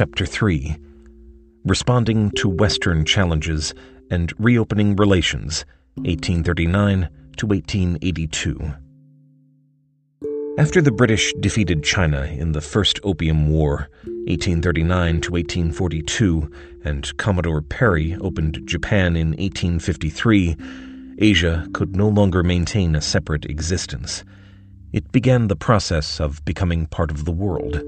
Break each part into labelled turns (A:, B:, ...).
A: Chapter 3 Responding to Western Challenges and Reopening Relations, 1839 to 1882. After the British defeated China in the First Opium War, 1839 to 1842, and Commodore Perry opened Japan in 1853, Asia could no longer maintain a separate existence. It began the process of becoming part of the world.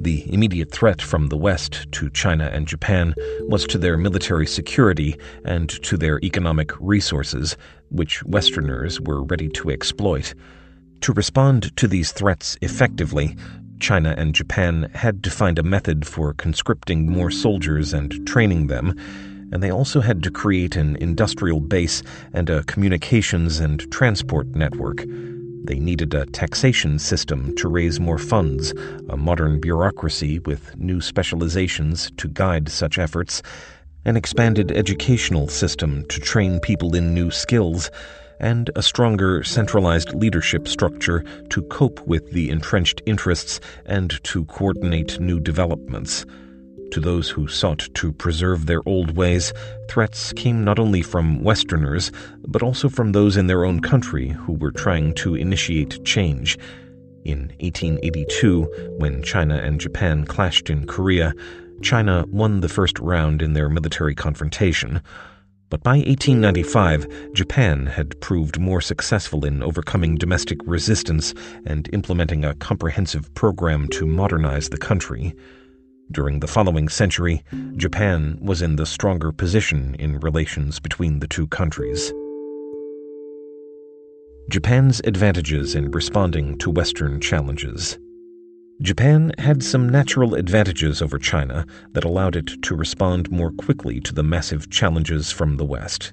A: The immediate threat from the West to China and Japan was to their military security and to their economic resources, which Westerners were ready to exploit. To respond to these threats effectively, China and Japan had to find a method for conscripting more soldiers and training them, and they also had to create an industrial base and a communications and transport network. They needed a taxation system to raise more funds, a modern bureaucracy with new specializations to guide such efforts, an expanded educational system to train people in new skills, and a stronger centralized leadership structure to cope with the entrenched interests and to coordinate new developments. To those who sought to preserve their old ways, threats came not only from Westerners, but also from those in their own country who were trying to initiate change. In 1882, when China and Japan clashed in Korea, China won the first round in their military confrontation. But by 1895, Japan had proved more successful in overcoming domestic resistance and implementing a comprehensive program to modernize the country. During the following century, Japan was in the stronger position in relations between the two countries. Japan's advantages in responding to Western challenges. Japan had some natural advantages over China that allowed it to respond more quickly to the massive challenges from the West.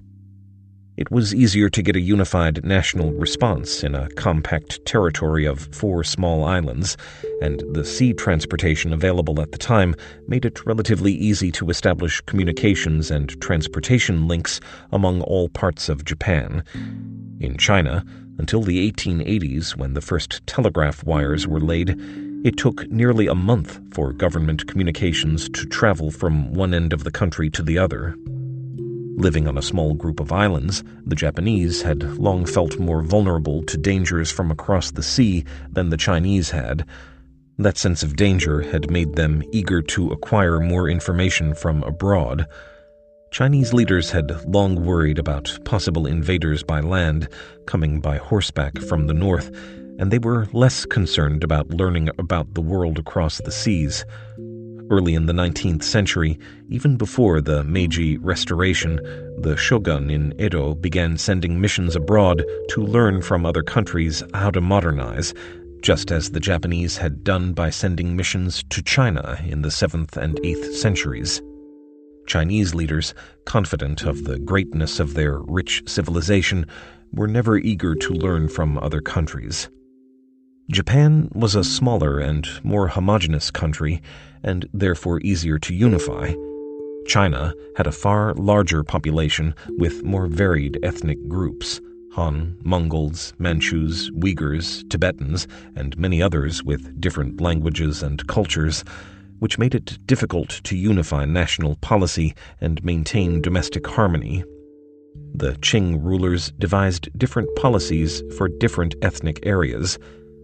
A: It was easier to get a unified national response in a compact territory of four small islands, and the sea transportation available at the time made it relatively easy to establish communications and transportation links among all parts of Japan. In China, until the 1880s, when the first telegraph wires were laid, it took nearly a month for government communications to travel from one end of the country to the other. Living on a small group of islands, the Japanese had long felt more vulnerable to dangers from across the sea than the Chinese had. That sense of danger had made them eager to acquire more information from abroad. Chinese leaders had long worried about possible invaders by land coming by horseback from the north, and they were less concerned about learning about the world across the seas. Early in the 19th century, even before the Meiji Restoration, the shogun in Edo began sending missions abroad to learn from other countries how to modernize, just as the Japanese had done by sending missions to China in the 7th and 8th centuries. Chinese leaders, confident of the greatness of their rich civilization, were never eager to learn from other countries. Japan was a smaller and more homogeneous country, and therefore easier to unify. China had a far larger population with more varied ethnic groups Han, Mongols, Manchus, Uyghurs, Tibetans, and many others with different languages and cultures, which made it difficult to unify national policy and maintain domestic harmony. The Qing rulers devised different policies for different ethnic areas.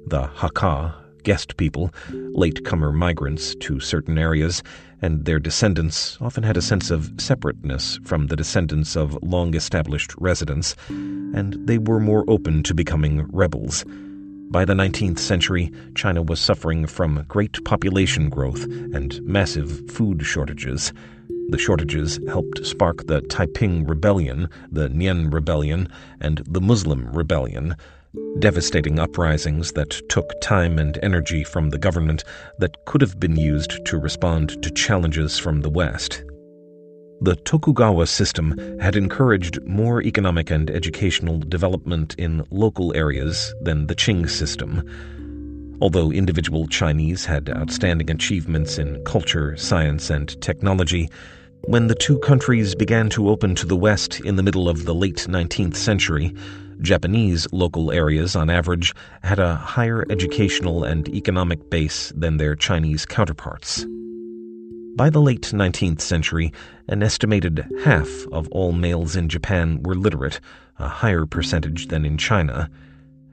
A: The Hakka, guest people, latecomer migrants to certain areas, and their descendants often had a sense of separateness from the descendants of long established residents, and they were more open to becoming rebels. By the 19th century, China was suffering from great population growth and massive food shortages. The shortages helped spark the Taiping Rebellion, the Nian Rebellion, and the Muslim Rebellion, devastating uprisings that took time and energy from the government that could have been used to respond to challenges from the West. The Tokugawa system had encouraged more economic and educational development in local areas than the Qing system. Although individual Chinese had outstanding achievements in culture, science, and technology, when the two countries began to open to the West in the middle of the late 19th century, Japanese local areas, on average, had a higher educational and economic base than their Chinese counterparts. By the late 19th century, an estimated half of all males in Japan were literate, a higher percentage than in China.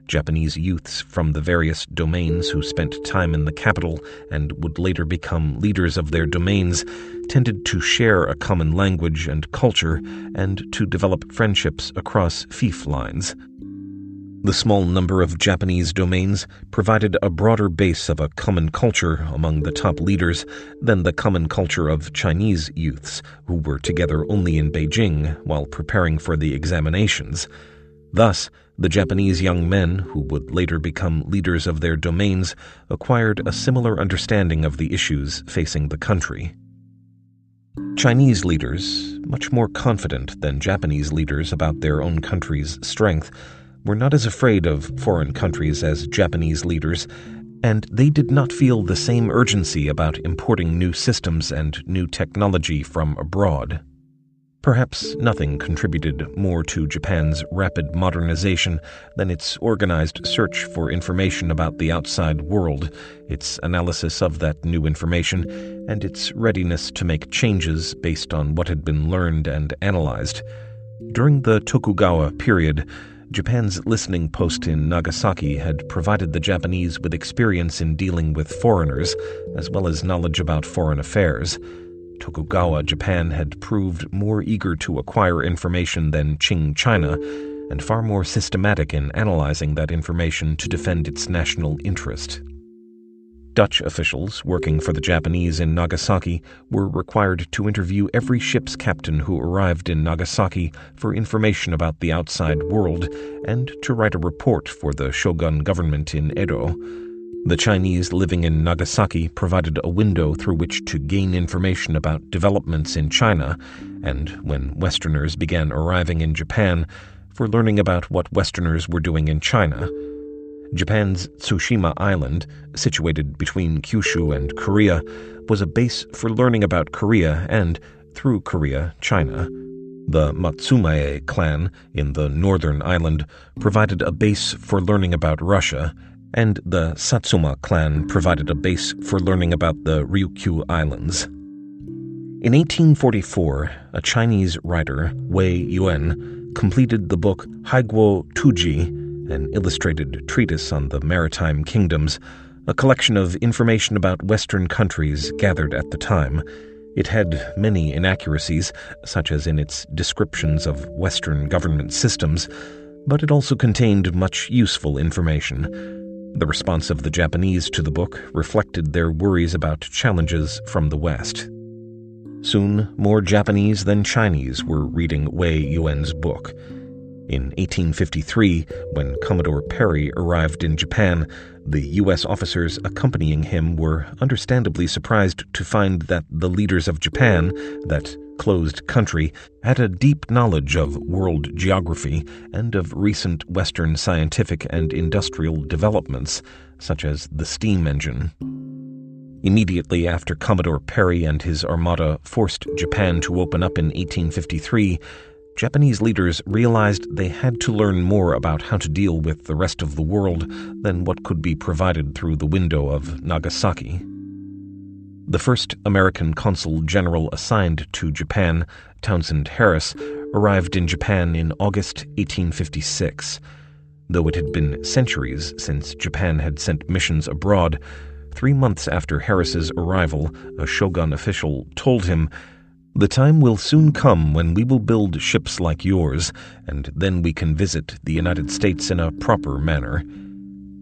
A: Japanese youths from the various domains who spent time in the capital and would later become leaders of their domains tended to share a common language and culture and to develop friendships across fief lines. The small number of Japanese domains provided a broader base of a common culture among the top leaders than the common culture of Chinese youths who were together only in Beijing while preparing for the examinations. Thus, the Japanese young men, who would later become leaders of their domains, acquired a similar understanding of the issues facing the country. Chinese leaders, much more confident than Japanese leaders about their own country's strength, were not as afraid of foreign countries as Japanese leaders, and they did not feel the same urgency about importing new systems and new technology from abroad. Perhaps nothing contributed more to Japan's rapid modernization than its organized search for information about the outside world, its analysis of that new information, and its readiness to make changes based on what had been learned and analyzed. During the Tokugawa period, Japan's listening post in Nagasaki had provided the Japanese with experience in dealing with foreigners, as well as knowledge about foreign affairs. Tokugawa Japan had proved more eager to acquire information than Qing China, and far more systematic in analyzing that information to defend its national interest. Dutch officials working for the Japanese in Nagasaki were required to interview every ship's captain who arrived in Nagasaki for information about the outside world and to write a report for the shogun government in Edo. The Chinese living in Nagasaki provided a window through which to gain information about developments in China, and when Westerners began arriving in Japan, for learning about what Westerners were doing in China. Japan's Tsushima Island, situated between Kyushu and Korea, was a base for learning about Korea and, through Korea, China. The Matsumae clan in the northern island provided a base for learning about Russia, and the Satsuma clan provided a base for learning about the Ryukyu Islands. In 1844, a Chinese writer, Wei Yuan, completed the book Haiguo Tuzhi, an illustrated treatise on the maritime kingdoms, a collection of information about Western countries gathered at the time. It had many inaccuracies, such as in its descriptions of Western government systems, but it also contained much useful information. The response of the Japanese to the book reflected their worries about challenges from the West. Soon, more Japanese than Chinese were reading Wei Yuan's book. In 1853, when Commodore Perry arrived in Japan, the U.S. officers accompanying him were understandably surprised to find that the leaders of Japan, that closed country, had a deep knowledge of world geography and of recent Western scientific and industrial developments, such as the steam engine. Immediately after Commodore Perry and his armada forced Japan to open up in 1853, Japanese leaders realized they had to learn more about how to deal with the rest of the world than what could be provided through the window of Nagasaki. The first American consul general assigned to Japan, Townsend Harris, arrived in Japan in August 1856. Though it had been centuries since Japan had sent missions abroad, three months after Harris's arrival, a shogun official told him, The time will soon come when we will build ships like yours, and then we can visit the United States in a proper manner.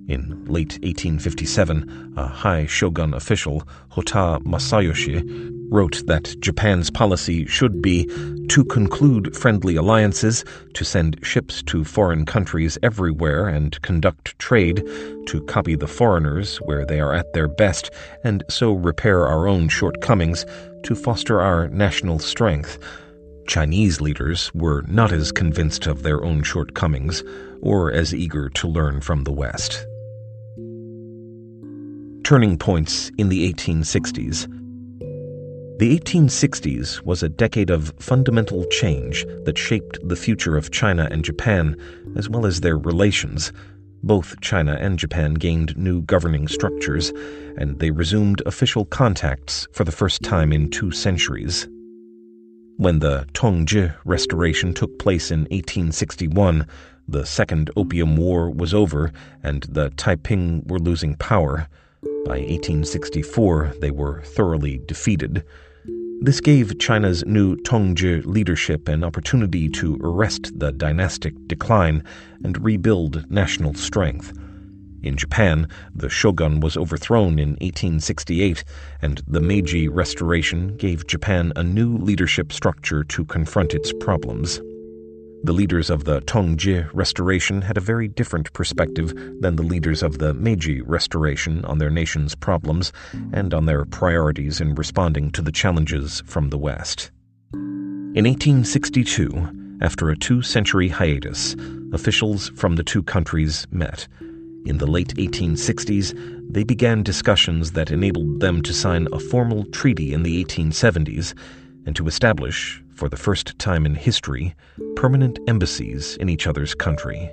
A: In late 1857, a high shogun official, Hotta Masayoshi, wrote that Japan's policy should be to conclude friendly alliances, to send ships to foreign countries everywhere and conduct trade, to copy the foreigners where they are at their best, and so repair our own shortcomings, to foster our national strength. Chinese leaders were not as convinced of their own shortcomings or as eager to learn from the West turning points in the 1860s. The 1860s was a decade of fundamental change that shaped the future of China and Japan, as well as their relations. both China and Japan gained new governing structures, and they resumed official contacts for the first time in two centuries. When the Tongzhi Restoration took place in 1861, the Second Opium War was over and the Taiping were losing power. By 1864, they were thoroughly defeated. This gave China's new Tongzhi leadership an opportunity to arrest the dynastic decline and rebuild national strength. In Japan, the shogun was overthrown in 1868, and the Meiji Restoration gave Japan a new leadership structure to confront its problems. The leaders of the Tongzhi Restoration had a very different perspective than the leaders of the Meiji Restoration on their nation's problems and on their priorities in responding to the challenges from the West. In 1862, after a two century hiatus, officials from the two countries met. In the late 1860s, they began discussions that enabled them to sign a formal treaty in the 1870s and to establish, for the first time in history, permanent embassies in each other's country.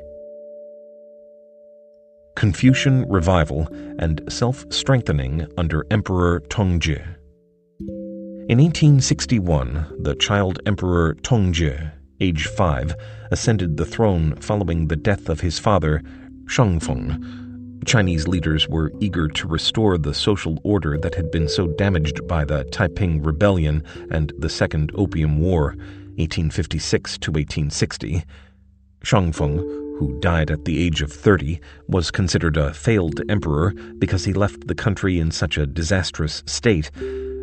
A: Confucian Revival and Self Strengthening under Emperor Tongzhi. In 1861, the child Emperor Tongzhi, age five, ascended the throne following the death of his father, Xianfeng, Chinese leaders were eager to restore the social order that had been so damaged by the Taiping Rebellion and the Second Opium War, 1856 to 1860. Xianfeng, who died at the age of 30, was considered a failed emperor because he left the country in such a disastrous state.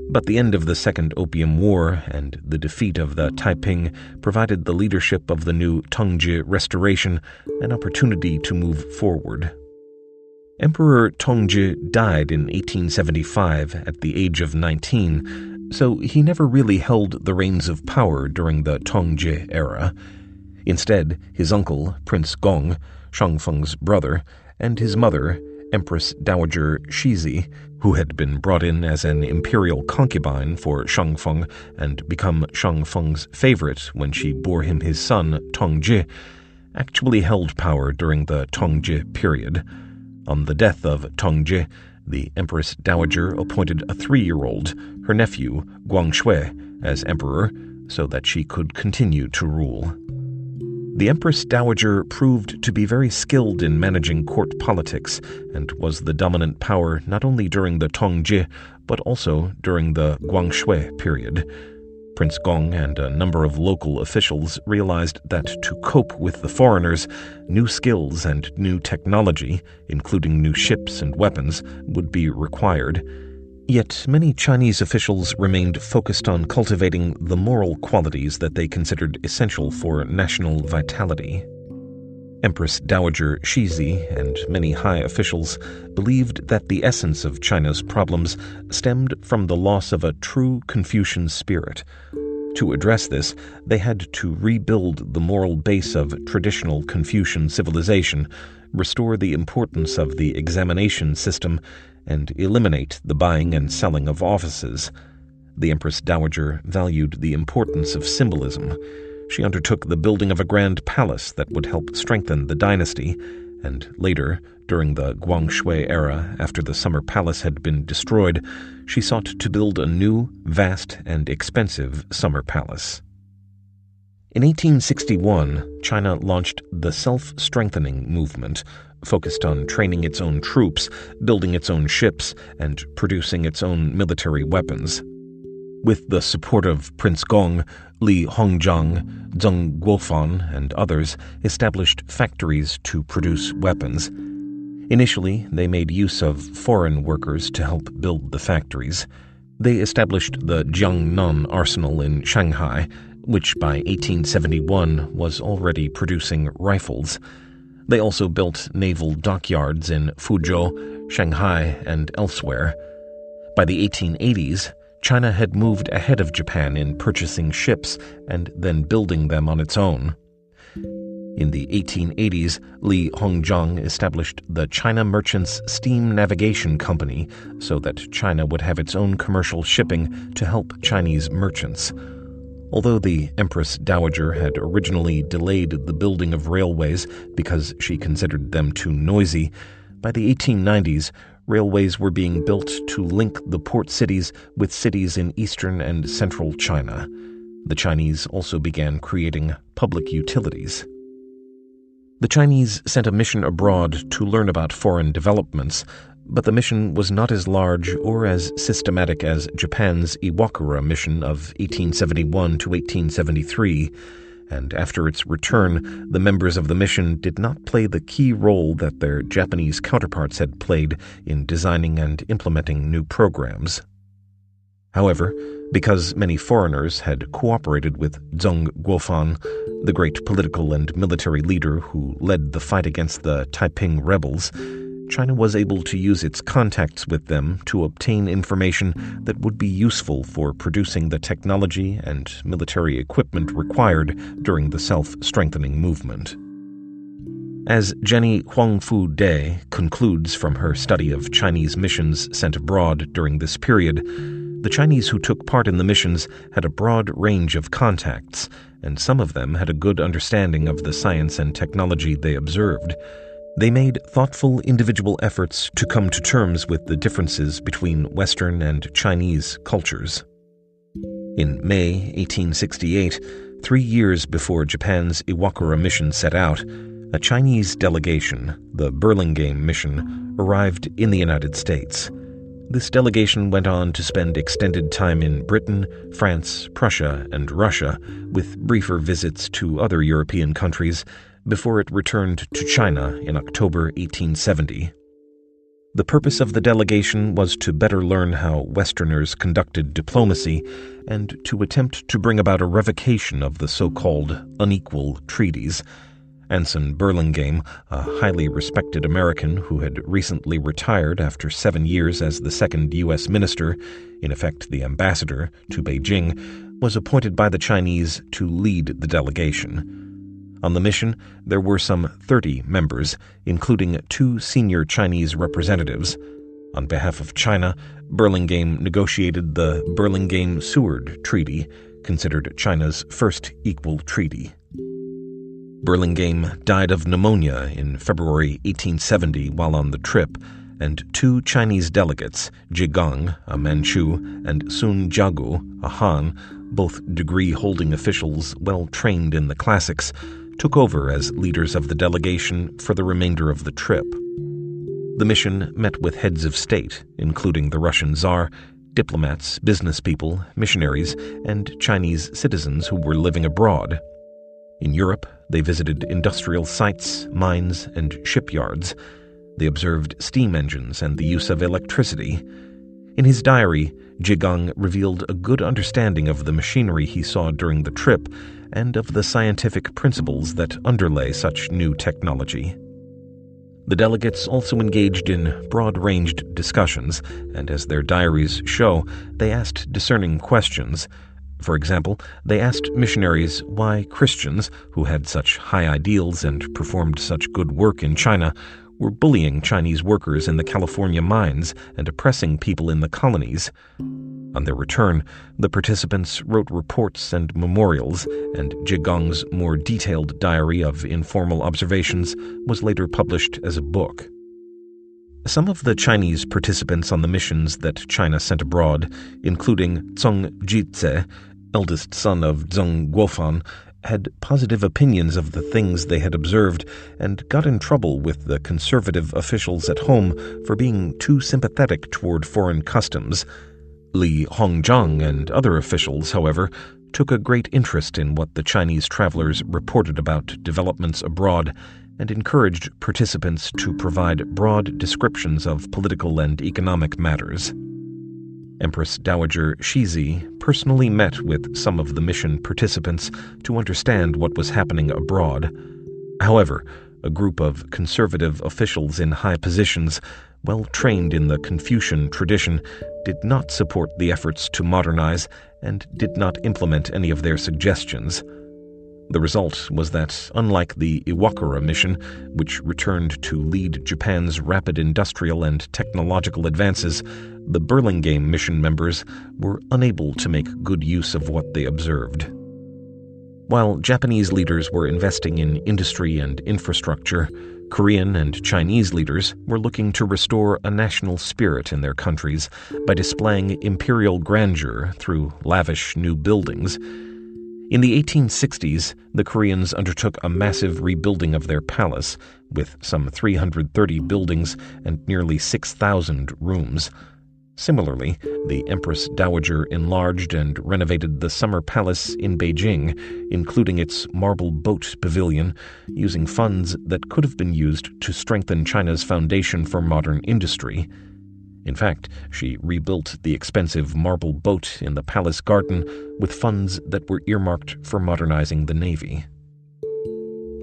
A: But the end of the Second Opium War and the defeat of the Taiping provided the leadership of the new Tongzhi Restoration an opportunity to move forward. Emperor Tongzhi died in 1875 at the age of 19, so he never really held the reins of power during the Tongzhi era. Instead, his uncle, Prince Gong, Xianfeng's brother, and his mother, Empress Dowager Cixi, who had been brought in as an imperial concubine for Xianfeng and become Xianfeng's favorite when she bore him his son, Tongzhi, actually held power during the Tongzhi period. On the death of Tongzhi, the Empress Dowager appointed a three year old, her nephew, Guangxu, as emperor so that she could continue to rule. The Empress Dowager proved to be very skilled in managing court politics and was the dominant power not only during the Tongzhi but also during the Guangxu period. Prince Gong and a number of local officials realized that to cope with the foreigners, new skills and new technology, including new ships and weapons, would be required. Yet many Chinese officials remained focused on cultivating the moral qualities that they considered essential for national vitality. Empress Dowager Cixi and many high officials believed that the essence of China's problems stemmed from the loss of a true Confucian spirit. To address this, they had to rebuild the moral base of traditional Confucian civilization, restore the importance of the examination system, and eliminate the buying and selling of offices. The Empress Dowager valued the importance of symbolism she undertook the building of a grand palace that would help strengthen the dynasty, and later, during the Guangxu era, after the summer palace had been destroyed, she sought to build a new, vast, and expensive summer palace. In 1861, China launched the self strengthening movement, focused on training its own troops, building its own ships, and producing its own military weapons. With the support of Prince Gong, Li Hongzhang, Zeng Guofan, and others established factories to produce weapons. Initially, they made use of foreign workers to help build the factories. They established the Jiangnan Arsenal in Shanghai, which by 1871 was already producing rifles. They also built naval dockyards in Fuzhou, Shanghai, and elsewhere. By the 1880s, China had moved ahead of Japan in purchasing ships and then building them on its own. In the 1880s, Li Hongzhang established the China Merchants Steam Navigation Company so that China would have its own commercial shipping to help Chinese merchants. Although the Empress Dowager had originally delayed the building of railways because she considered them too noisy, by the 1890s, railways were being built to link the port cities with cities in eastern and central China. The Chinese also began creating public utilities. The Chinese sent a mission abroad to learn about foreign developments, but the mission was not as large or as systematic as Japan's Iwakura mission of 1871 to 1873, and after its return, the members of the mission did not play the key role that their Japanese counterparts had played in designing and implementing new programs. However, because many foreigners had cooperated with Zeng Guofan, the great political and military leader who led the fight against the Taiping rebels, China was able to use its contacts with them to obtain information that would be useful for producing the technology and military equipment required during the self strengthening movement. As Jenny Huangfu Day concludes from her study of Chinese missions sent abroad during this period, the Chinese who took part in the missions had a broad range of contacts, and some of them had a good understanding of the science and technology they observed. They made thoughtful individual efforts to come to terms with the differences between Western and Chinese cultures. In May 1868, three years before Japan's Iwakura mission set out, a Chinese delegation, the Burlingame Mission, arrived in the United States. This delegation went on to spend extended time in Britain, France, Prussia, and Russia, with briefer visits to other European countries before it returned to China in October 1870. The purpose of the delegation was to better learn how Westerners conducted diplomacy and to attempt to bring about a revocation of the so called unequal treaties. Anson Burlingame, a highly respected American who had recently retired after seven years as the second U.S. minister, in effect the ambassador, to Beijing, was appointed by the Chinese to lead the delegation. On the mission, there were some 30 members, including two senior Chinese representatives. On behalf of China, Burlingame negotiated the Burlingame Seward Treaty, considered China's first equal treaty. Burlingame died of pneumonia in February 1870 while on the trip, and two Chinese delegates, Jigang, a Manchu, and Sun Jiagu, a Han, both degree holding officials well trained in the classics, took over as leaders of the delegation for the remainder of the trip. The mission met with heads of state, including the Russian Tsar, diplomats, business people, missionaries, and Chinese citizens who were living abroad. In Europe, they visited industrial sites, mines, and shipyards. They observed steam engines and the use of electricity. In his diary, Jigang revealed a good understanding of the machinery he saw during the trip and of the scientific principles that underlay such new technology. The delegates also engaged in broad ranged discussions, and as their diaries show, they asked discerning questions. For example, they asked missionaries why Christians, who had such high ideals and performed such good work in China, were bullying Chinese workers in the California mines and oppressing people in the colonies. On their return, the participants wrote reports and memorials, and Jigang's more detailed diary of informal observations was later published as a book. Some of the Chinese participants on the missions that China sent abroad, including Zeng Jize, eldest son of Zeng Guofan, had positive opinions of the things they had observed and got in trouble with the conservative officials at home for being too sympathetic toward foreign customs. Li Hongzhang and other officials, however, took a great interest in what the Chinese travelers reported about developments abroad and encouraged participants to provide broad descriptions of political and economic matters. Empress Dowager Cixi personally met with some of the mission participants to understand what was happening abroad. However, a group of conservative officials in high positions, well trained in the Confucian tradition, did not support the efforts to modernize and did not implement any of their suggestions. The result was that, unlike the Iwakura mission, which returned to lead Japan's rapid industrial and technological advances, the Burlingame mission members were unable to make good use of what they observed. While Japanese leaders were investing in industry and infrastructure, Korean and Chinese leaders were looking to restore a national spirit in their countries by displaying imperial grandeur through lavish new buildings. In the 1860s, the Koreans undertook a massive rebuilding of their palace, with some 330 buildings and nearly 6,000 rooms. Similarly, the Empress Dowager enlarged and renovated the Summer Palace in Beijing, including its marble boat pavilion, using funds that could have been used to strengthen China's foundation for modern industry. In fact, she rebuilt the expensive marble boat in the palace garden with funds that were earmarked for modernizing the navy.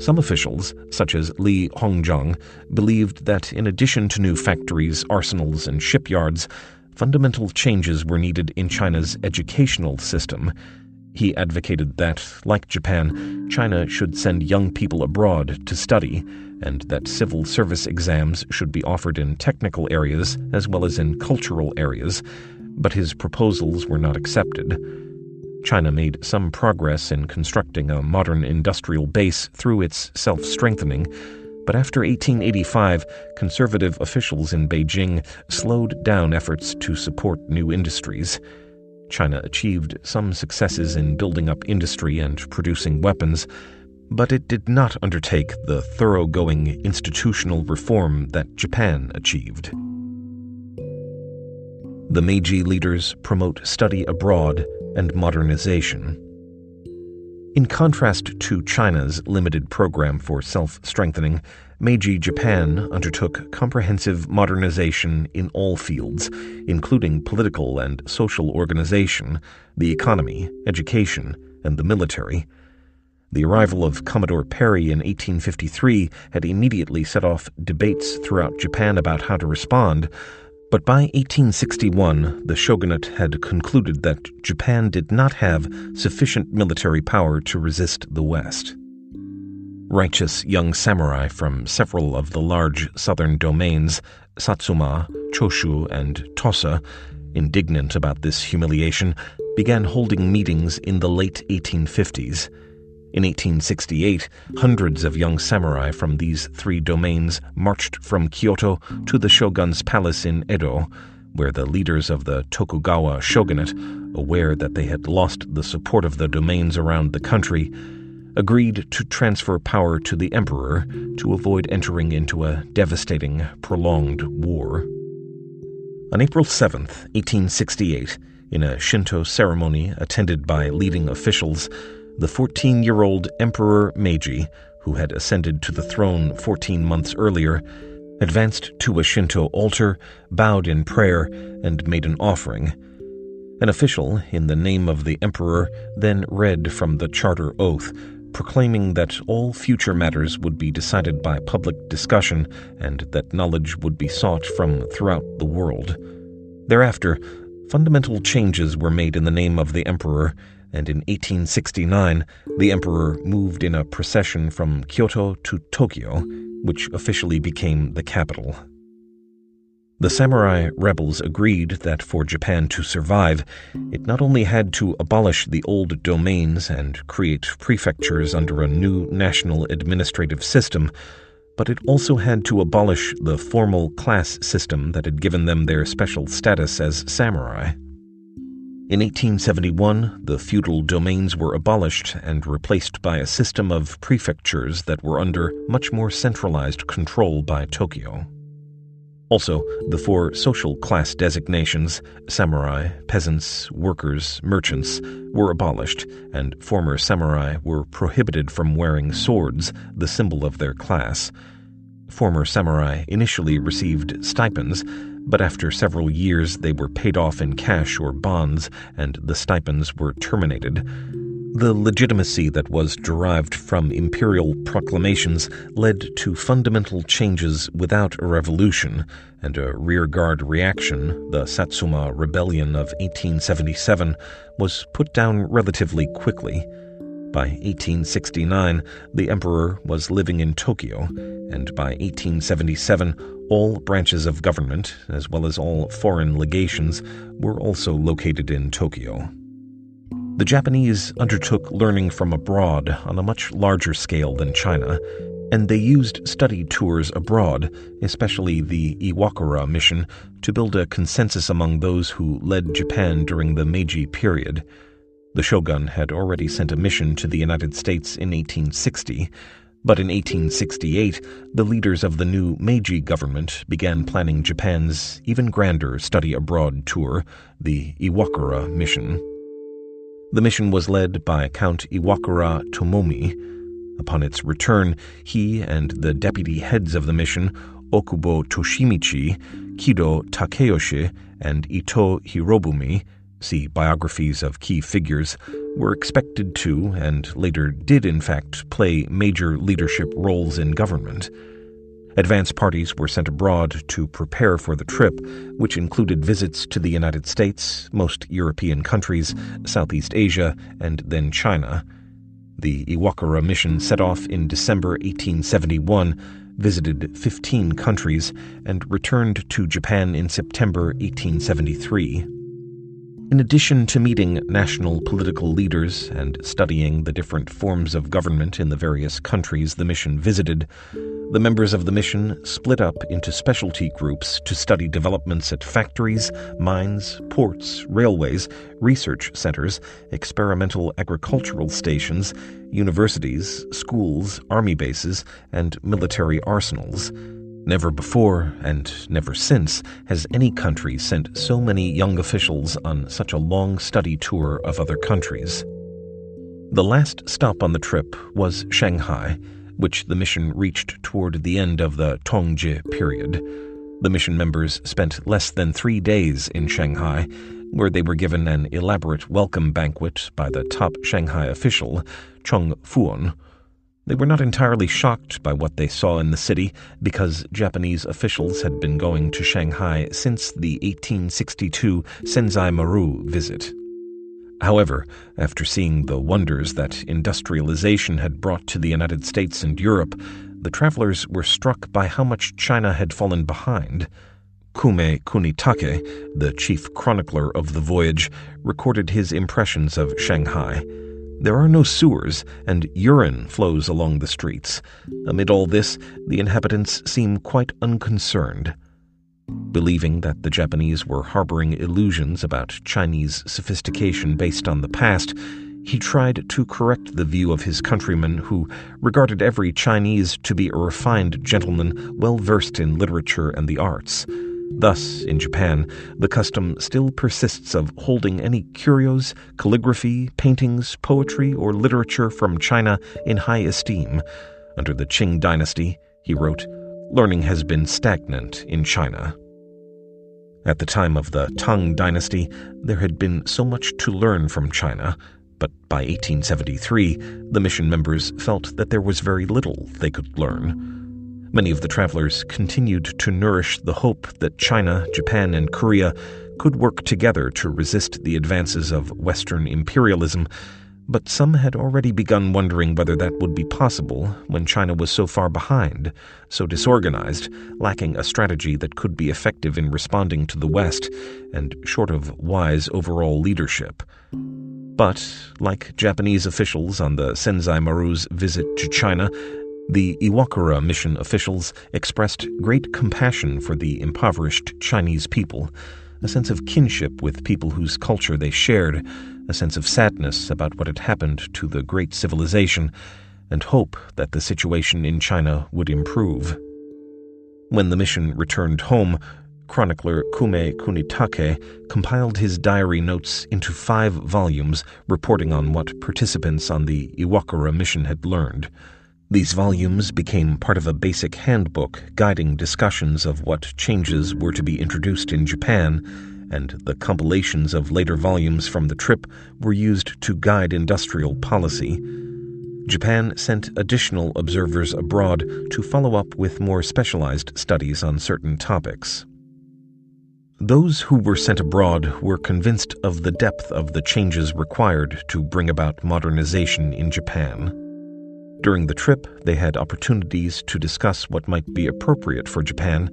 A: Some officials, such as Li Hongzhang, believed that in addition to new factories, arsenals, and shipyards, fundamental changes were needed in China's educational system. He advocated that, like Japan, China should send young people abroad to study, and that civil service exams should be offered in technical areas as well as in cultural areas, but his proposals were not accepted. China made some progress in constructing a modern industrial base through its self strengthening, but after 1885, conservative officials in Beijing slowed down efforts to support new industries. China achieved some successes in building up industry and producing weapons, but it did not undertake the thoroughgoing institutional reform that Japan achieved. The Meiji leaders promote study abroad and modernization. In contrast to China's limited program for self strengthening, Meiji Japan undertook comprehensive modernization in all fields, including political and social organization, the economy, education, and the military. The arrival of Commodore Perry in 1853 had immediately set off debates throughout Japan about how to respond, but by 1861, the shogunate had concluded that Japan did not have sufficient military power to resist the West. Righteous young samurai from several of the large southern domains, Satsuma, Choshu, and Tosa, indignant about this humiliation, began holding meetings in the late 1850s. In 1868, hundreds of young samurai from these three domains marched from Kyoto to the shogun's palace in Edo, where the leaders of the Tokugawa shogunate, aware that they had lost the support of the domains around the country, agreed to transfer power to the emperor to avoid entering into a devastating, prolonged war. On April 7, 1868, in a Shinto ceremony attended by leading officials, the 14 year old Emperor Meiji, who had ascended to the throne 14 months earlier, advanced to a Shinto altar, bowed in prayer, and made an offering. An official, in the name of the emperor, then read from the charter oath, proclaiming that all future matters would be decided by public discussion and that knowledge would be sought from throughout the world. Thereafter, fundamental changes were made in the name of the emperor, and in 1869 the emperor moved in a procession from Kyoto to Tokyo, which officially became the capital. The samurai rebels agreed that for Japan to survive, it not only had to abolish the old domains and create prefectures under a new national administrative system, but it also had to abolish the formal class system that had given them their special status as samurai. In 1871, the feudal domains were abolished and replaced by a system of prefectures that were under much more centralized control by Tokyo. Also, the four social class designations samurai, peasants, workers, merchants were abolished, and former samurai were prohibited from wearing swords, the symbol of their class. Former samurai initially received stipends but after several years they were paid off in cash or bonds, and the stipends were terminated. The legitimacy that was derived from imperial proclamations led to fundamental changes without a revolution, and a rearguard reaction, the Satsuma Rebellion of 1877, was put down relatively quickly. By 1869, the emperor was living in Tokyo, and by 1877, all branches of government, as well as all foreign legations, were also located in Tokyo. The Japanese undertook learning from abroad on a much larger scale than China, and they used study tours abroad, especially the Iwakura mission, to build a consensus among those who led Japan during the Meiji period. The shogun had already sent a mission to the United States in 1860, but in 1868 the leaders of the new Meiji government began planning Japan's even grander study abroad tour, the Iwakura mission. The mission was led by Count Iwakura Tomomi, Upon its return, he and the deputy heads of the mission, Okubo Toshimichi, Kido Takayoshi, and Ito Hirobumi, see biographies of key figures, were expected to, and later did in fact, play major leadership roles in government. Advance parties were sent abroad to prepare for the trip, which included visits to the United States, most European countries, Southeast Asia, and then China. The Iwakura mission set off in December 1871, visited 15 countries, and returned to Japan in September 1873. In addition to meeting national political leaders and studying the different forms of government in the various countries the mission visited, the members of the mission split up into specialty groups to study developments at factories, mines, ports, railways, research centers, experimental agricultural stations, universities, schools, army bases, and military arsenals. Never before, and never since, has any country sent so many young officials on such a long study tour of other countries. The last stop on the trip was Shanghai which the mission reached toward the end of the Tongzhi period. The mission members spent less than three days in Shanghai, where they were given an elaborate welcome banquet by the top Shanghai official, Chung Fuon. They were not entirely shocked by what they saw in the city because Japanese officials had been going to Shanghai since the 1862 Senzai Maru visit. However, after seeing the wonders that industrialization had brought to the United States and Europe, the travelers were struck by how much China had fallen behind. Kume Kunitake, the chief chronicler of the voyage, recorded his impressions of Shanghai. There are no sewers, and urine flows along the streets. Amid all this, the inhabitants seem quite unconcerned. Believing that the Japanese were harboring illusions about Chinese sophistication based on the past, he tried to correct the view of his countrymen who regarded every Chinese to be a refined gentleman well versed in literature and the arts. Thus, in Japan, the custom still persists of holding any curios, calligraphy, paintings, poetry, or literature from China in high esteem. Under the Qing dynasty, he wrote, learning has been stagnant in China. At the time of the Tang Dynasty, there had been so much to learn from China, but by 1873, the mission members felt that there was very little they could learn. Many of the travelers continued to nourish the hope that China, Japan, and Korea could work together to resist the advances of Western imperialism but some had already begun wondering whether that would be possible when China was so far behind, so disorganized, lacking a strategy that could be effective in responding to the West, and short of wise overall leadership. But, like Japanese officials on the Senzai Maru's visit to China, the Iwakura mission officials expressed great compassion for the impoverished Chinese people, a sense of kinship with people whose culture they shared, a sense of sadness about what had happened to the great civilization, and hope that the situation in China would improve. When the mission returned home, chronicler Kume Kunitake compiled his diary notes into five volumes reporting on what participants on the Iwakura mission had learned. These volumes became part of a basic handbook guiding discussions of what changes were to be introduced in Japan and the compilations of later volumes from the trip were used to guide industrial policy. Japan sent additional observers abroad to follow up with more specialized studies on certain topics. Those who were sent abroad were convinced of the depth of the changes required to bring about modernization in Japan. During the trip, they had opportunities to discuss what might be appropriate for Japan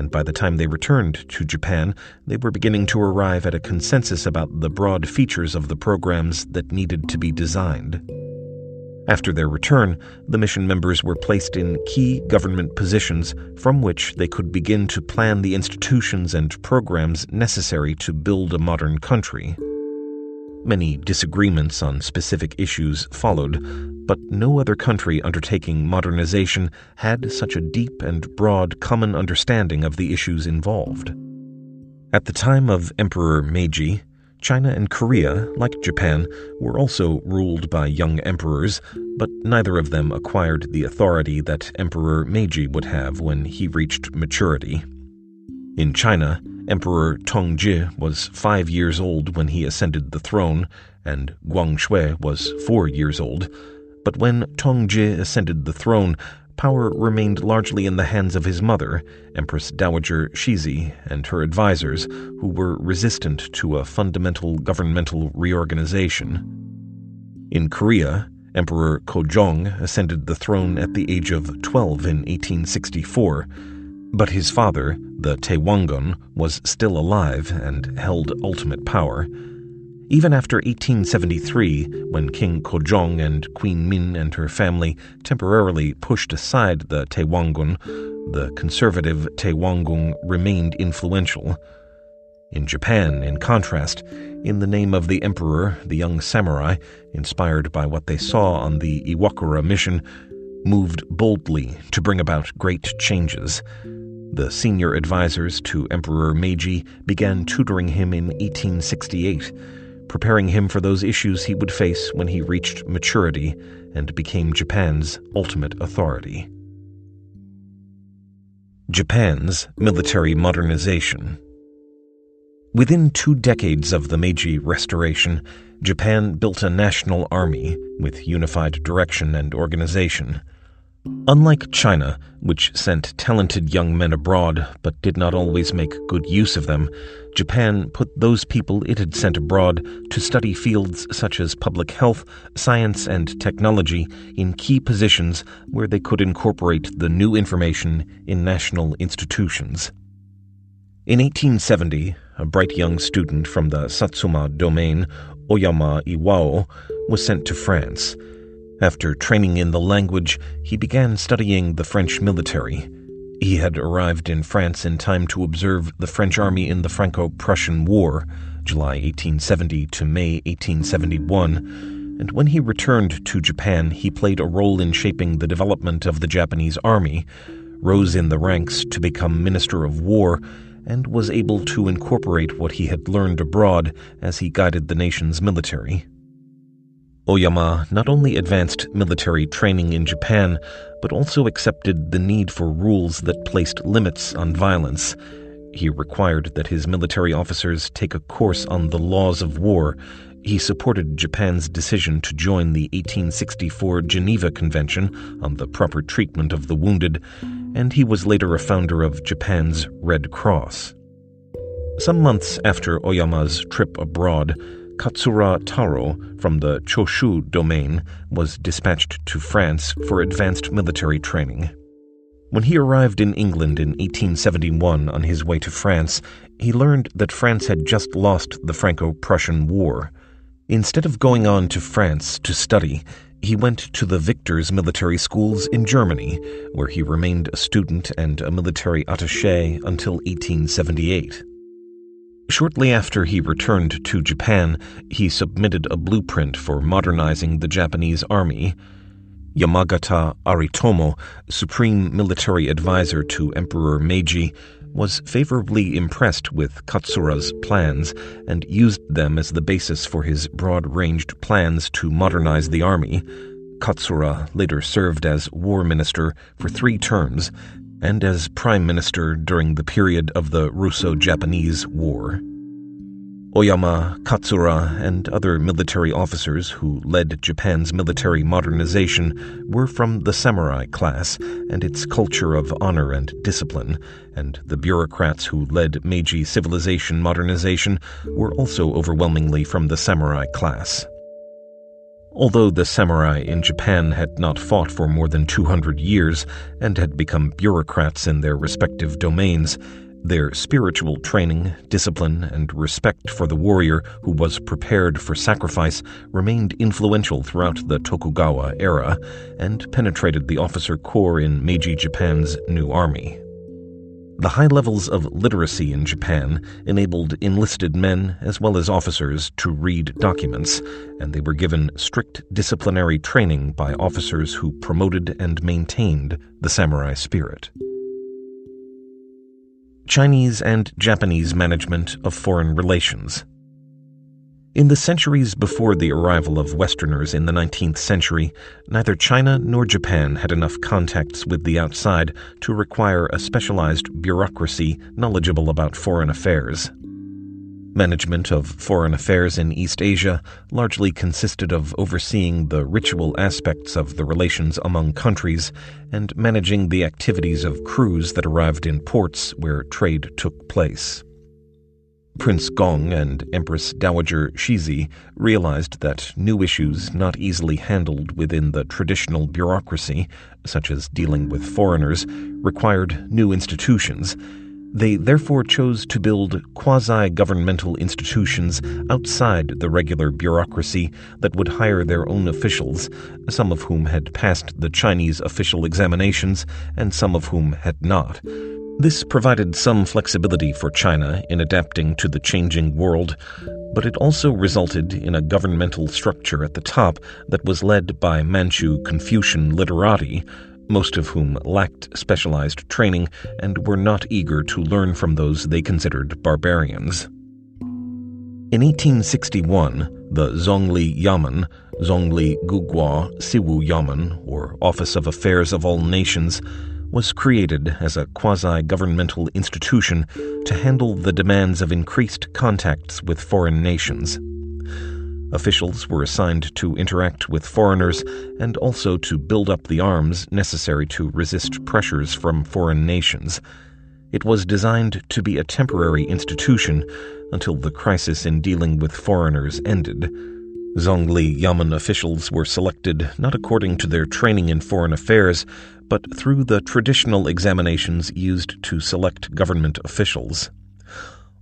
A: and by the time they returned to Japan, they were beginning to arrive at a consensus about the broad features of the programs that needed to be designed. After their return, the mission members were placed in key government positions from which they could begin to plan the institutions and programs necessary to build a modern country. Many disagreements on specific issues followed, but no other country undertaking modernization had such a deep and broad common understanding of the issues involved. At the time of Emperor Meiji, China and Korea, like Japan, were also ruled by young emperors, but neither of them acquired the authority that Emperor Meiji would have when he reached maturity. In China, Emperor Tongzhi was five years old when he ascended the throne, and Guangxu was four years old. But when Tongzhi ascended the throne, power remained largely in the hands of his mother, Empress Dowager Cixi, and her advisers, who were resistant to a fundamental governmental reorganization. In Korea, Emperor Kojong ascended the throne at the age of 12 in 1864 but his father, the Taewongun, was still alive and held ultimate power. Even after 1873, when King Kojong and Queen Min and her family temporarily pushed aside the Taewongun, the conservative Taewongun remained influential. In Japan, in contrast, in the name of the emperor, the young samurai, inspired by what they saw on the Iwakura mission, moved boldly to bring about great changes. The senior advisors to Emperor Meiji began tutoring him in 1868, preparing him for those issues he would face when he reached maturity and became Japan's ultimate authority. Japan's military modernization. Within two decades of the Meiji Restoration, Japan built a national army with unified direction and organization. Unlike China, which sent talented young men abroad but did not always make good use of them, Japan put those people it had sent abroad to study fields such as public health, science, and technology in key positions where they could incorporate the new information in national institutions. In 1870, a bright young student from the Satsuma domain, Oyama Iwao, was sent to France after training in the language, he began studying the French military. He had arrived in France in time to observe the French army in the Franco Prussian War, July 1870 to May 1871, and when he returned to Japan, he played a role in shaping the development of the Japanese army, rose in the ranks to become Minister of War, and was able to incorporate what he had learned abroad as he guided the nation's military. Oyama not only advanced military training in Japan, but also accepted the need for rules that placed limits on violence. He required that his military officers take a course on the laws of war. He supported Japan's decision to join the 1864 Geneva Convention on the proper treatment of the wounded, and he was later a founder of Japan's Red Cross. Some months after Oyama's trip abroad, Katsura Taro from the Choshu domain was dispatched to France for advanced military training. When he arrived in England in 1871 on his way to France, he learned that France had just lost the Franco Prussian War. Instead of going on to France to study, he went to the Victors military schools in Germany, where he remained a student and a military attache until 1878. Shortly after he returned to Japan, he submitted a blueprint for modernizing the Japanese army. Yamagata Aritomo, supreme military advisor to Emperor Meiji, was favorably impressed with Katsura's plans and used them as the basis for his broad ranged plans to modernize the army. Katsura later served as war minister for three terms and as prime minister during the period of the Russo Japanese War. Oyama, Katsura, and other military officers who led Japan's military modernization were from the samurai class and its culture of honor and discipline, and the bureaucrats who led Meiji civilization modernization were also overwhelmingly from the samurai class. Although the samurai in Japan had not fought for more than 200 years and had become bureaucrats in their respective domains, their spiritual training, discipline, and respect for the warrior who was prepared for sacrifice remained influential throughout the Tokugawa era and penetrated the officer corps in Meiji Japan's new army. The high levels of literacy in Japan enabled enlisted men as well as officers to read documents, and they were given strict disciplinary training by officers who promoted and maintained the samurai spirit. Chinese and Japanese management of foreign relations. In the centuries before the arrival of Westerners in the 19th century, neither China nor Japan had enough contacts with the outside to require a specialized bureaucracy knowledgeable about foreign affairs. Management of foreign affairs in East Asia largely consisted of overseeing the ritual aspects of the relations among countries and managing the activities of crews that arrived in ports where trade took place. Prince Gong and Empress Dowager Cixi realized that new issues not easily handled within the traditional bureaucracy, such as dealing with foreigners, required new institutions they therefore chose to build quasi governmental institutions outside the regular bureaucracy that would hire their own officials, some of whom had passed the Chinese official examinations and some of whom had not. This provided some flexibility for China in adapting to the changing world, but it also resulted in a governmental structure at the top that was led by Manchu Confucian literati most of whom lacked specialized training and were not eager to learn from those they considered barbarians. In 1861, the Zongli Yamen, Zongli Geguo Shiwu Yamen, or Office of Affairs of All Nations, was created as a quasi governmental institution to handle the demands of increased contacts with foreign nations. Officials were assigned to interact with foreigners and also to build up the arms necessary to resist pressures from foreign nations. It was designed to be a temporary institution until the crisis in dealing with foreigners ended. Zongli Yamen officials were selected not according to their training in foreign affairs, but through the traditional examinations used to select government officials.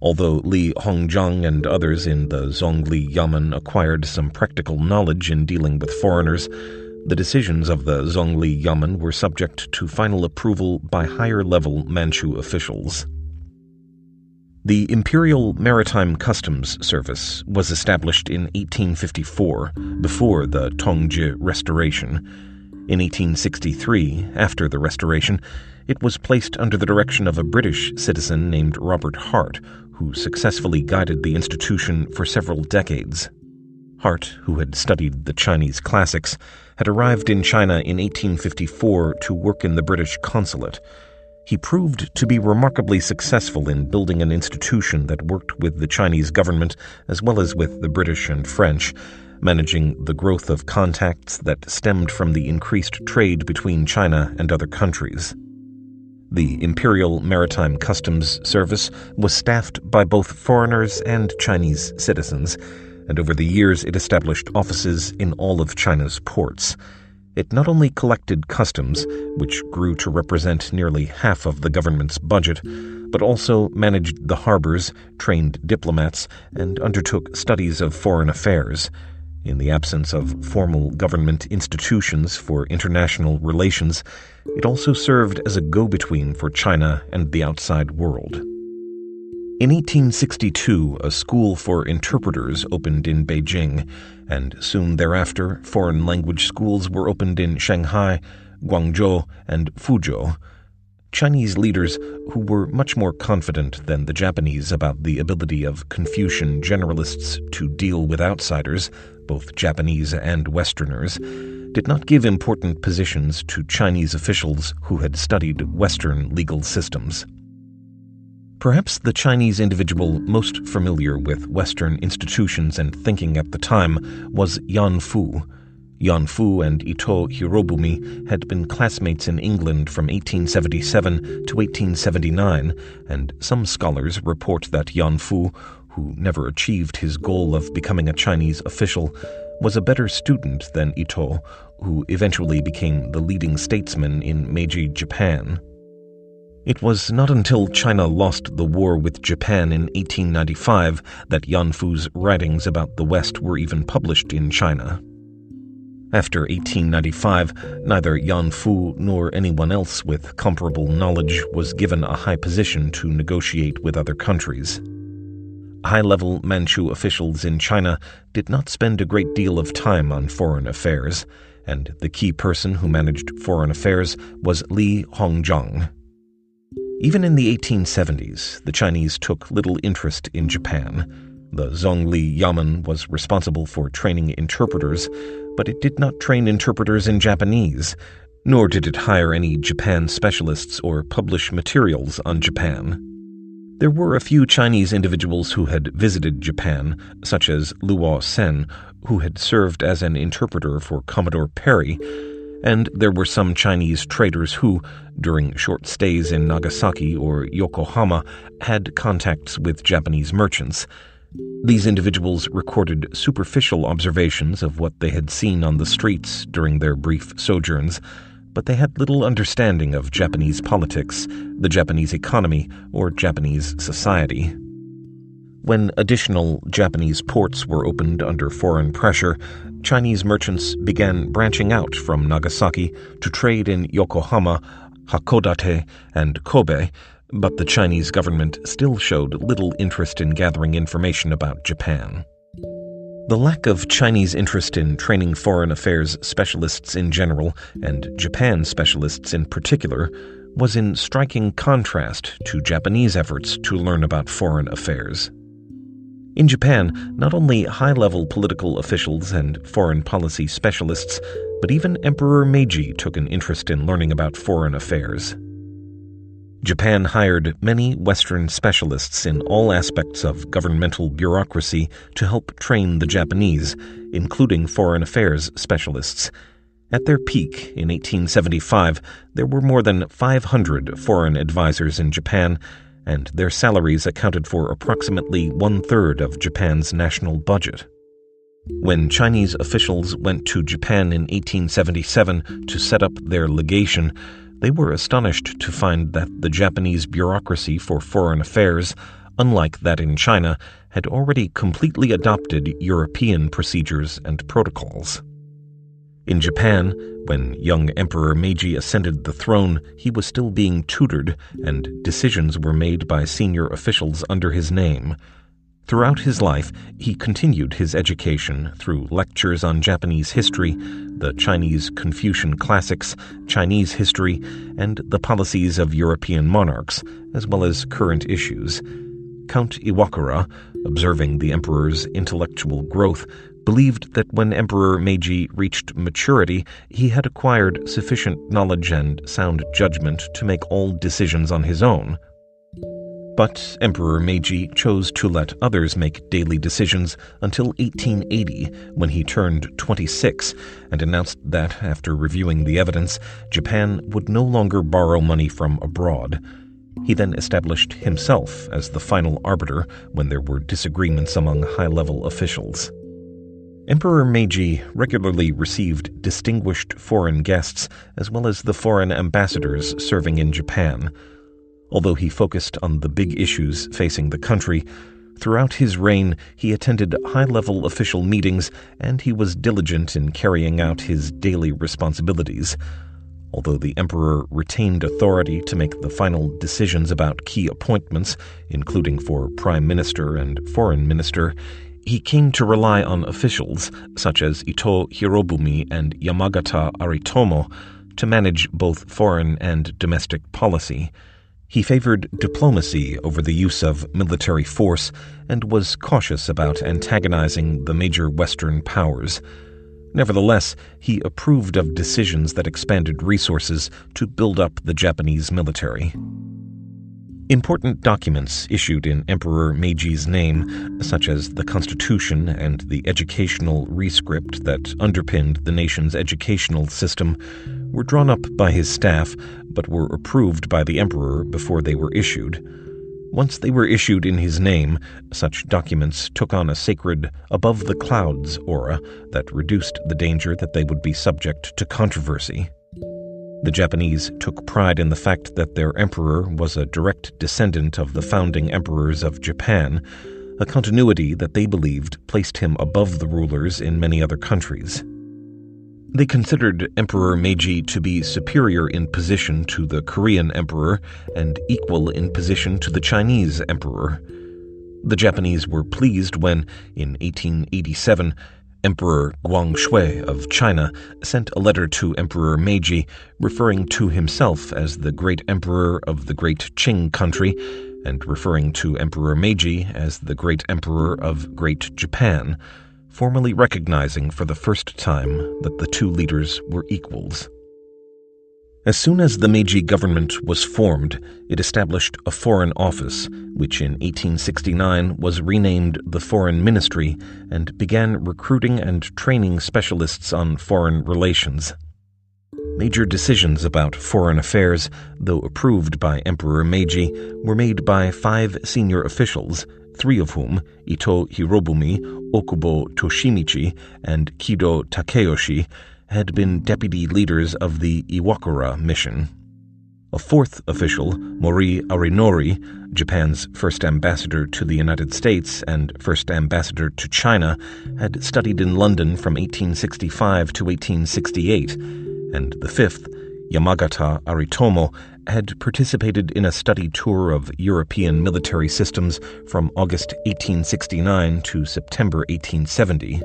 A: Although Li Hongzhang and others in the Zongli Yamen acquired some practical knowledge in dealing with foreigners, the decisions of the Zongli Yamen were subject to final approval by higher level Manchu officials. The Imperial Maritime Customs Service was established in 1854, before the Tongzhi Restoration. In 1863, after the Restoration, it was placed under the direction of a British citizen named Robert Hart, who successfully guided the institution for several decades. Hart, who had studied the Chinese classics, had arrived in China in 1854 to work in the British consulate. He proved to be remarkably successful in building an institution that worked with the Chinese government as well as with the British and French, managing the growth of contacts that stemmed from the increased trade between China and other countries. The Imperial Maritime Customs Service was staffed by both foreigners and Chinese citizens, and over the years it established offices in all of China's ports. It not only collected customs, which grew to represent nearly half of the government's budget, but also managed the harbors, trained diplomats, and undertook studies of foreign affairs. In the absence of formal government institutions for international relations, it also served as a go between for China and the outside world. In 1862, a school for interpreters opened in Beijing, and soon thereafter, foreign language schools were opened in Shanghai, Guangzhou, and Fuzhou. Chinese leaders, who were much more confident than the Japanese about the ability of Confucian generalists to deal with outsiders, both Japanese and Westerners, did not give important positions to Chinese officials who had studied Western legal systems. Perhaps the Chinese individual most familiar with Western institutions and thinking at the time was Yan Fu, Yan Fu and Ito Hirobumi had been classmates in England from 1877 to 1879, and some scholars report that Yan Fu, who never achieved his goal of becoming a Chinese official, was a better student than Ito, who eventually became the leading statesman in Meiji Japan. It was not until China lost the war with Japan in 1895 that Yan Fu's writings about the West were even published in China. After 1895, neither Yan Fu nor anyone else with comparable knowledge was given a high position to negotiate with other countries. High level Manchu officials in China did not spend a great deal of time on foreign affairs, and the key person who managed foreign affairs was Li Hongzhang. Even in the 1870s, the Chinese took little interest in Japan. The Zongli Yamen was responsible for training interpreters, but it did not train interpreters in Japanese, nor did it hire any Japan specialists or publish materials on Japan. There were a few Chinese individuals who had visited Japan, such as Luo Sen, who had served as an interpreter for Commodore Perry, and there were some Chinese traders who, during short stays in Nagasaki or Yokohama, had contacts with Japanese merchants. These individuals recorded superficial observations of what they had seen on the streets during their brief sojourns but they had little understanding of Japanese politics, the Japanese economy, or Japanese society. When additional Japanese ports were opened under foreign pressure, Chinese merchants began branching out from Nagasaki to trade in Yokohama, Hakodate, and Kobe, but the Chinese government still showed little interest in gathering information about Japan. The lack of Chinese interest in training foreign affairs specialists in general, and Japan specialists in particular, was in striking contrast to Japanese efforts to learn about foreign affairs. In Japan, not only high level political officials and foreign policy specialists, but even Emperor Meiji took an interest in learning about foreign affairs. Japan hired many Western specialists in all aspects of governmental bureaucracy to help train the Japanese, including foreign affairs specialists. At their peak in 1875, there were more than 500 foreign advisers in Japan, and their salaries accounted for approximately one third of Japan's national budget. When Chinese officials went to Japan in 1877 to set up their legation, they were astonished to find that the Japanese bureaucracy for foreign affairs, unlike that in China, had already completely adopted European procedures and protocols. In Japan, when young Emperor Meiji ascended the throne, he was still being tutored, and decisions were made by senior officials under his name. Throughout his life, he continued his education through lectures on Japanese history, the Chinese Confucian classics, Chinese history, and the policies of European monarchs, as well as current issues. Count Iwakura, observing the emperor's intellectual growth, believed that when Emperor Meiji reached maturity, he had acquired sufficient knowledge and sound judgment to make all decisions on his own. But Emperor Meiji chose to let others make daily decisions until 1880, when he turned 26 and announced that, after reviewing the evidence, Japan would no longer borrow money from abroad. He then established himself as the final arbiter when there were disagreements among high level officials. Emperor Meiji regularly received distinguished foreign guests as well as the foreign ambassadors serving in Japan. Although he focused on the big issues facing the country, throughout his reign he attended high level official meetings and he was diligent in carrying out his daily responsibilities. Although the emperor retained authority to make the final decisions about key appointments, including for prime minister and foreign minister, he came to rely on officials such as Ito Hirobumi and Yamagata Aritomo to manage both foreign and domestic policy. He favored diplomacy over the use of military force and was cautious about antagonizing the major Western powers. Nevertheless, he approved of decisions that expanded resources to build up the Japanese military. Important documents issued in Emperor Meiji's name, such as the Constitution and the educational rescript that underpinned the nation's educational system, were drawn up by his staff but were approved by the emperor before they were issued. Once they were issued in his name, such documents took on a sacred, above the clouds aura that reduced the danger that they would be subject to controversy. The Japanese took pride in the fact that their emperor was a direct descendant of the founding emperors of Japan, a continuity that they believed placed him above the rulers in many other countries. They considered Emperor Meiji to be superior in position to the Korean emperor and equal in position to the Chinese emperor. The Japanese were pleased when, in 1887, Emperor Guangxu of China sent a letter to Emperor Meiji referring to himself as the great emperor of the great Qing country and referring to Emperor Meiji as the great emperor of Great Japan formally recognizing for the first time that the two leaders were equals. As soon as the Meiji government was formed, it established a foreign office, which in 1869 was renamed the Foreign Ministry and began recruiting and training specialists on foreign relations. Major decisions about foreign affairs, though approved by Emperor Meiji, were made by five senior officials, three of whom, Ito Hirobumi, Okubo Toshimichi, and Kido Takayoshi, had been deputy leaders of the Iwakura mission. A fourth official, Mori Arinori, Japan's first ambassador to the United States and first ambassador to China, had studied in London from 1865 to 1868, and the fifth, Yamagata Aritomo, had participated in a study tour of European military systems from August 1869 to September 1870.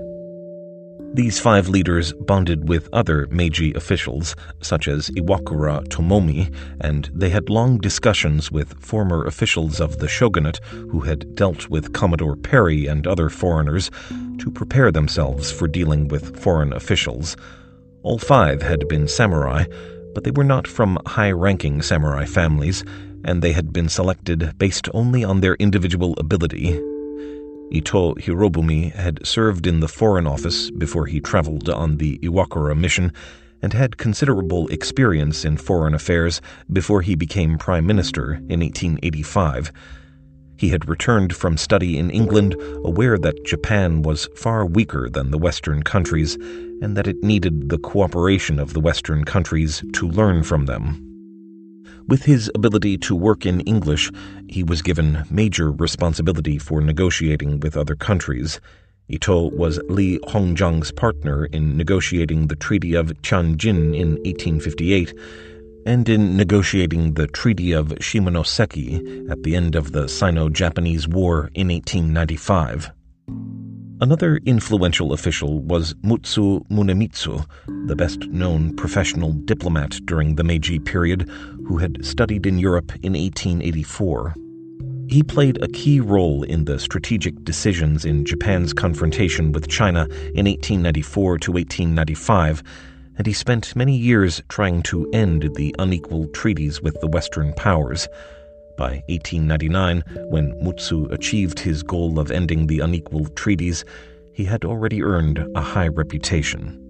A: These five leaders bonded with other Meiji officials, such as Iwakura Tomomi, and they had long discussions with former officials of the shogunate who had dealt with Commodore Perry and other foreigners to prepare themselves for dealing with foreign officials. All five had been samurai, but they were not from high ranking samurai families, and they had been selected based only on their individual ability. Ito Hirobumi had served in the Foreign Office before he traveled on the Iwakura mission and had considerable experience in foreign affairs before he became Prime Minister in 1885. He had returned from study in England aware that Japan was far weaker than the Western countries and that it needed the cooperation of the Western countries to learn from them. With his ability to work in English, he was given major responsibility for negotiating with other countries. Ito was Li Hongzhang's partner in negotiating the Treaty of Tianjin in 1858 and in negotiating the Treaty of Shimonoseki at the end of the Sino Japanese War in 1895. Another influential official was Mutsu Munemitsu, the best known professional diplomat during the Meiji period, who had studied in Europe in 1884. He played a key role in the strategic decisions in Japan's confrontation with China in 1894 to 1895 and he spent many years trying to end the unequal treaties with the Western powers. By 1899, when Mutsu achieved his goal of ending the unequal treaties, he had already earned a high reputation.